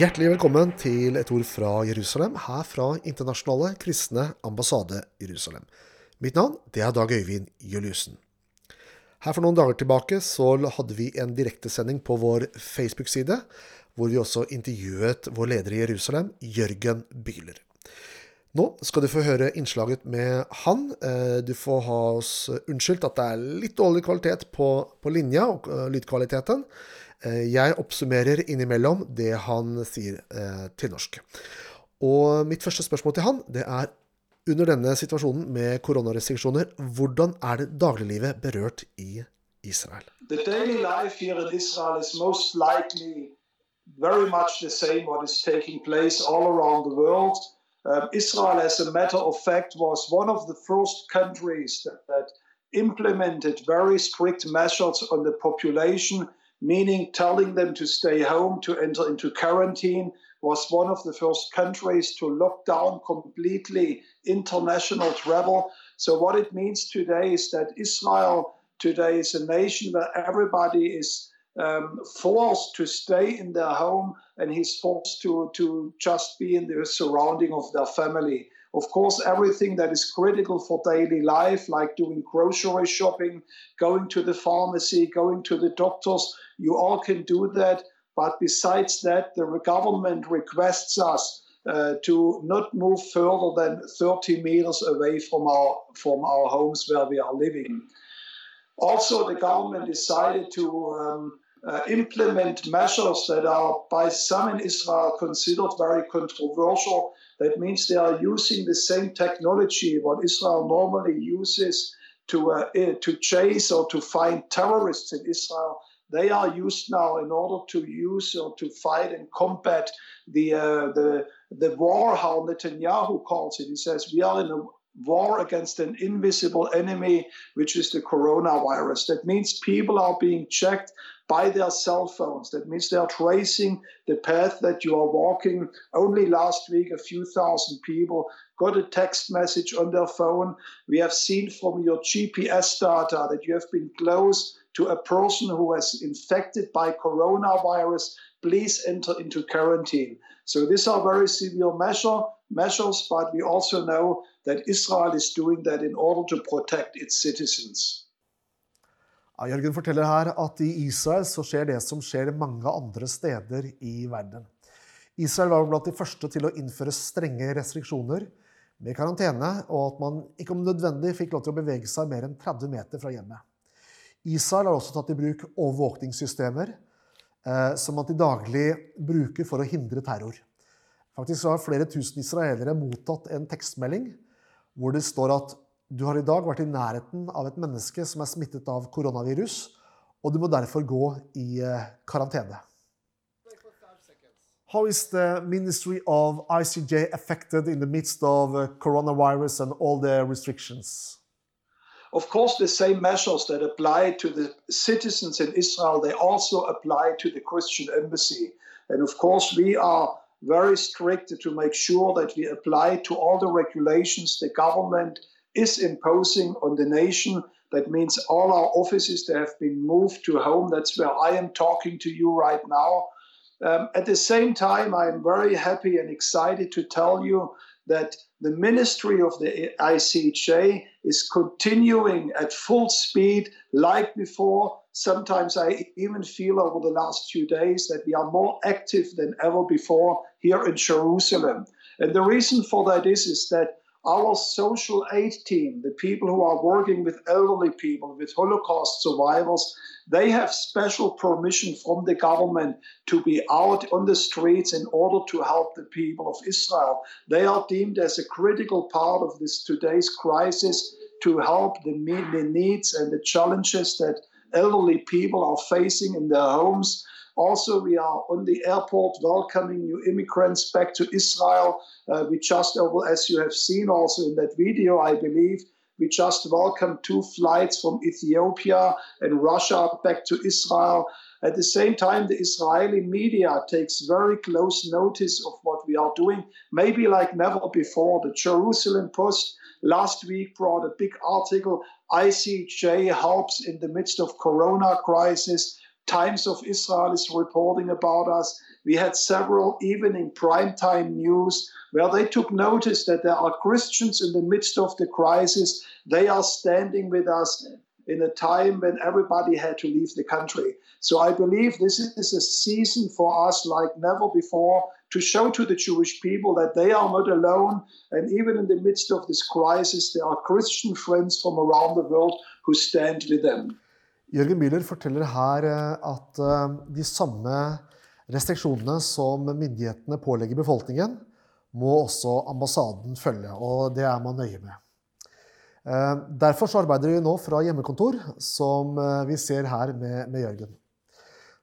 Hjertelig velkommen til et ord fra Jerusalem, her fra Internasjonale kristne ambassade Jerusalem. Mitt navn det er Dag Øyvind Juliussen. Her For noen dager tilbake så hadde vi en direktesending på vår Facebook-side, hvor vi også intervjuet vår leder i Jerusalem, Jørgen Bühler. Nå skal du få høre innslaget med han. Eh, du får ha oss unnskyldt at det er litt dårlig kvalitet på, på linja og eh, lydkvaliteten. Eh, jeg oppsummerer innimellom det han sier eh, til norsk. Og mitt første spørsmål til han, det er under denne situasjonen med koronarestriksjoner, hvordan er det dagliglivet berørt i Israel? The daily life here Israel is most likely very much the same what is taking place all around the world. Um, Israel, as a matter of fact, was one of the first countries that, that implemented very strict measures on the population meaning telling them to stay home, to enter into quarantine, was one of the first countries to lock down completely international travel. So, what it means today is that Israel today is a nation where everybody is um, forced to stay in their home and he's forced to, to just be in the surrounding of their family. Of course, everything that is critical for daily life, like doing grocery shopping, going to the pharmacy, going to the doctors, you all can do that. But besides that, the government requests us uh, to not move further than 30 meters away from our from our homes where we are living. Also, the government decided to um, uh, implement measures that are by some in Israel considered very controversial. That means they are using the same technology what Israel normally uses to uh, eh, to chase or to find terrorists in Israel. They are used now in order to use or to fight and combat the uh, the the war. How Netanyahu calls it. He says we are in a war against an invisible enemy, which is the coronavirus. That means people are being checked by their cell phones. That means they are tracing the path that you are walking. Only last week, a few thousand people got a text message on their phone. We have seen from your GPS data that you have been close to a person who was infected by coronavirus. Please enter into quarantine. So these are very severe measure, measures, but we also know that Israel is doing that in order to protect its citizens. Ja, Jørgen forteller her at i Israel så skjer det som skjer mange andre steder i verden. Israel var blant de første til å innføre strenge restriksjoner med karantene, og at man ikke om nødvendig fikk lov til å bevege seg mer enn 30 meter fra hjemmet. Israel har også tatt i bruk overvåkningssystemer eh, som man til daglig bruker for å hindre terror. Faktisk har flere tusen israelere mottatt en tekstmelding hvor det står at du har i dag vært i nærheten av et menneske som er smittet av koronavirus, og du må derfor gå i eh, karantene. How is the Ministry of ICJ affected in the midst of uh, coronavirus and all the restrictions? Of course, the same measures that apply to the citizens in Israel, they also apply to the Christian embassy. And of course, we are very strict to make sure that we apply to all the regulations the government is imposing on the nation. That means all our offices they have been moved to home. That's where I am talking to you right now. Um, at the same time, I am very happy and excited to tell you that the ministry of the ICEJ is continuing at full speed like before. Sometimes I even feel over the last few days that we are more active than ever before here in Jerusalem. And the reason for that is, is that our social aid team, the people who are working with elderly people, with Holocaust survivors, they have special permission from the government to be out on the streets in order to help the people of Israel. They are deemed as a critical part of this today's crisis to help the, the needs and the challenges that elderly people are facing in their homes. Also, we are on the airport welcoming new immigrants back to Israel. Uh, we just, as you have seen also in that video, I believe, we just welcomed two flights from Ethiopia and Russia back to Israel. At the same time, the Israeli media takes very close notice of what we are doing, maybe like never before. The Jerusalem Post last week brought a big article ICEJ helps in the midst of corona crisis Times of Israel is reporting about us. We had several evening primetime news where they took notice that there are Christians in the midst of the crisis. They are standing with us in a time when everybody had to leave the country. So I believe this is a season for us like never before to show to the Jewish people that they are not alone. And even in the midst of this crisis, there are Christian friends from around the world who stand with them. Jørgen Müller forteller her eh, at eh, de samme restriksjonene som myndighetene pålegger befolkningen, må også ambassaden følge, og det er man nøye med. Eh, derfor arbeider vi nå fra hjemmekontor, som vi ser her med, med Jørgen.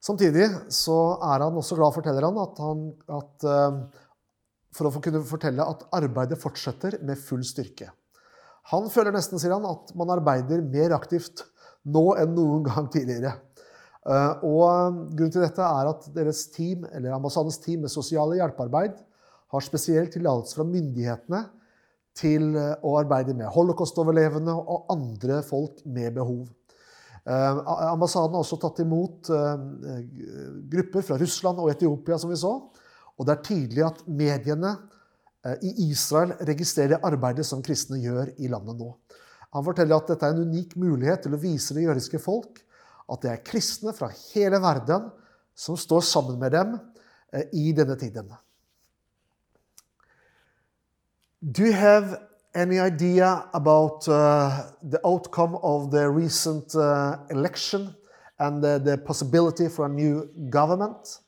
Samtidig er han også glad, forteller han, at, han, at for å kunne fortelle at arbeidet fortsetter med full styrke. Han føler nesten, sier han, at man arbeider mer aktivt nå enn noen gang tidligere. Uh, og Grunnen til dette er at deres team, eller ambassadens team med sosiale hjelpearbeid har spesielt tillatelse fra myndighetene til uh, å arbeide med holocaust-overlevende og andre folk med behov. Eh, ambassaden har også tatt imot eh, grupper fra Russland og Etiopia, som vi så. Og det er tydelig at mediene eh, i Israel registrerer arbeidet som kristne gjør i landet nå. Han forteller at dette er en unik mulighet til å vise det jødiske folk at det er kristne fra hele verden som står sammen med dem i denne tiden. Do you have any idea about uh, the outcome of the recent uh, election and the, the, possibility for a new government?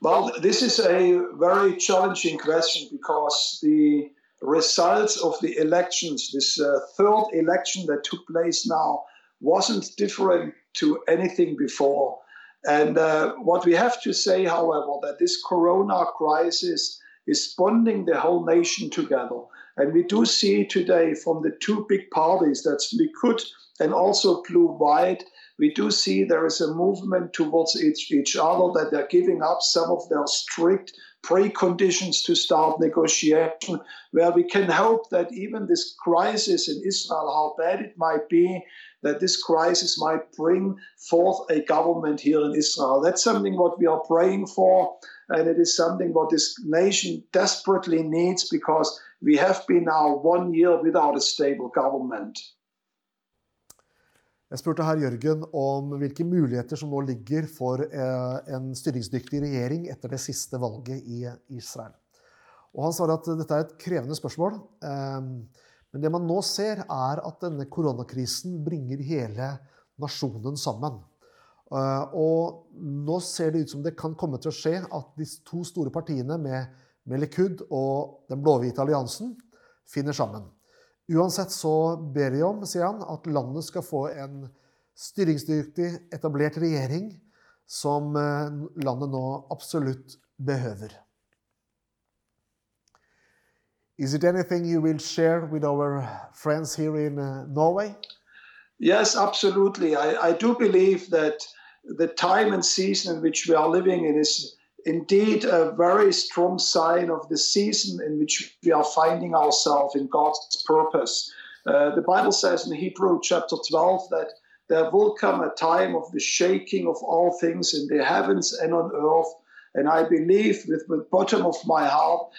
Well, this is a very challenging question because the results of the elections, this uh, third election that took place now, wasn't different to anything before. And uh, what we have to say, however, that this corona crisis is bonding the whole nation together. And we do see today from the two big parties, that's Likud and also Blue White, we do see there is a movement towards each, each other that they're giving up some of their strict preconditions to start negotiation, where we can hope that even this crisis in Israel, how bad it might be, that this crisis might bring forth a government here in Israel. That's something what we are praying for, and it is something what this nation desperately needs because we have been now one year without a stable government. Jeg spurte her Jørgen om hvilke muligheter som nå ligger for eh, en styringsdyktig regjering etter det siste valget i Israel. Og han svarer at dette er et krevende spørsmål. Eh, men det man nå ser, er at denne koronakrisen bringer hele nasjonen sammen. Eh, og nå ser det ut som det kan komme til å skje at de to store partiene med, Melikud og den blå-hvite alliansen finner sammen. Uansett så ber vi om, sier han, at landet skal få en styringsdyktig, etablert regjering som eh, landet nå absolutt behøver. Is it anything you will share with our friends here in uh, Norway? Yes, absolutely. I, I do believe that the time and season in which we are living in is indeed a very strong sign of the season in which we are finding ourselves in God's purpose. Uh, the Bible says in Hebrew chapter 12 that there will come a time of the shaking of all things in the heavens and on earth. And I believe with the bottom of my heart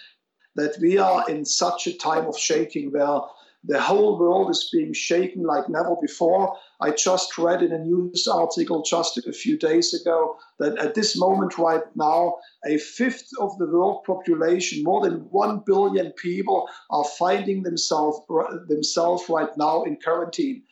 that we are in such a time of shaking where the whole world is being shaken like never before. I just read in a news article just a few days ago that at this moment, right now, a fifth of the world population, more than 1 billion people, are finding themselves, themselves right now in quarantine.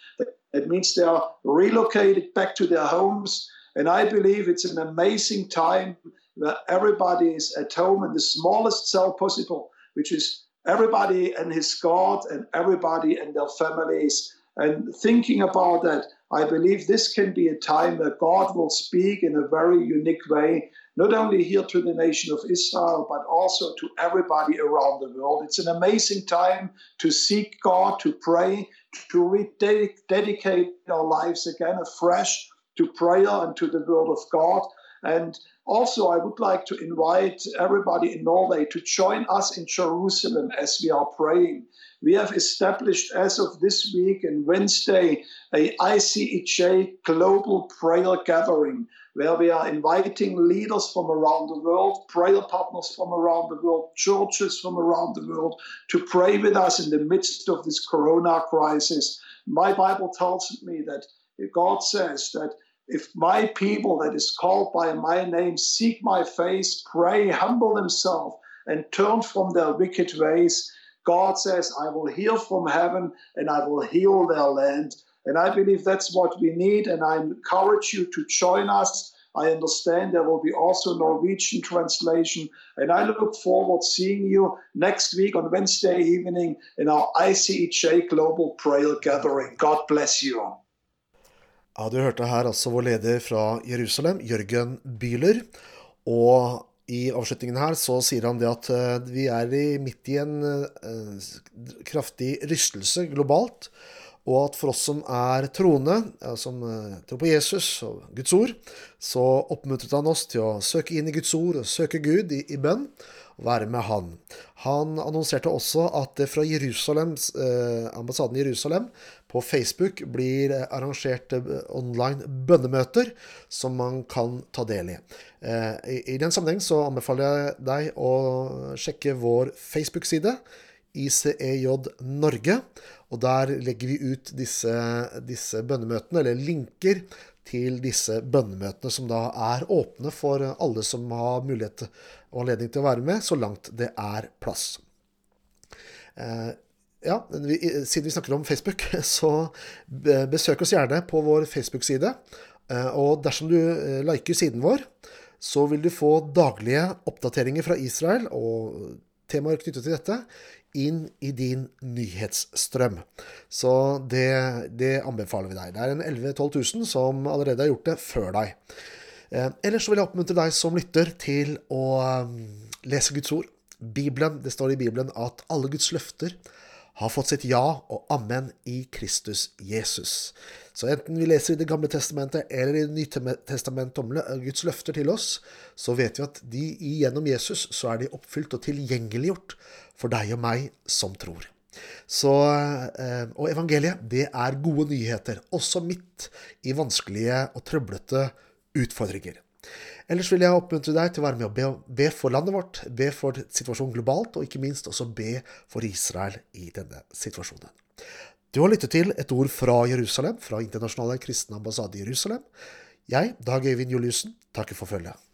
That means they are relocated back to their homes. And I believe it's an amazing time that everybody is at home in the smallest cell possible, which is everybody and his God and everybody and their families. And thinking about that, I believe this can be a time where God will speak in a very unique way, not only here to the nation of Israel, but also to everybody around the world. It's an amazing time to seek God, to pray, to rededicate our lives again afresh to prayer and to the word of God. And also, I would like to invite everybody in Norway to join us in Jerusalem as we are praying. We have established as of this week and Wednesday a ICEJ global prayer gathering where we are inviting leaders from around the world, prayer partners from around the world, churches from around the world to pray with us in the midst of this corona crisis. My Bible tells me that God says that if my people that is called by my name seek my face, pray, humble themselves, and turn from their wicked ways, God says, I will hear from heaven and I will heal their land. And I believe that's what we need. And I encourage you to join us. I understand there will be also Norwegian translation. And I look forward seeing you next week on Wednesday evening in our ICEJ Global Prayer Gathering. God bless you. Ja, Du hørte her altså vår leder fra Jerusalem, Jørgen Bühler. Og i avslutningen her så sier han det at eh, vi er midt i en eh, kraftig rystelse globalt. Og at for oss som er troende, som eh, tror på Jesus og Guds ord, så oppmuntret han oss til å søke inn i Guds ord og søke Gud i, i bønn være med Han. Han annonserte også at det fra Jerusalems, eh, ambassaden i Jerusalem på Facebook blir arrangert eh, online bønnemøter som man kan ta del i. Eh, i, I den sammenheng så anbefaler jeg deg å sjekke vår Facebook-side. ICEJ Norge. Og der legger vi ut disse, disse bønnemøtene, eller linker til disse bønnemøtene, som da er åpne for alle som har mulighet og anledning til å være med, så langt det er plass. Eh, ja, siden vi snakker om Facebook, så besøk oss gjerne på vår Facebook-side. Eh, og dersom du eh, liker siden vår, så vil du få daglige oppdateringer fra Israel og temaer knyttet til dette inn i din nyhetsstrøm. Så det, det anbefaler vi deg. Det er en 11 000-12 000 som allerede har gjort det før deg. Eh, ellers vil jeg oppmuntre deg som lytter til å um, lese Guds ord. Bibelen, Det står i Bibelen at alle Guds løfter har fått sitt ja og amen i Kristus Jesus. Så enten vi leser i Det gamle testamentet eller i Det nye testamentet om Guds løfter til oss, så vet vi at de gjennom Jesus så er de oppfylt og tilgjengeliggjort for deg og meg som tror. Så, eh, og evangeliet, det er gode nyheter, også midt i vanskelige og trøblete utfordringer. Ellers vil jeg oppmuntre deg til å være med og be, be, for landet vårt, be for situasjonen globalt, og ikke minst også be for Israel i denne situasjonen. Du har lyttet til et ord fra Jerusalem, fra Internasjonale kristne ambassade i Jerusalem. Jeg, Dag Øyvind Juliussen, takker for følget.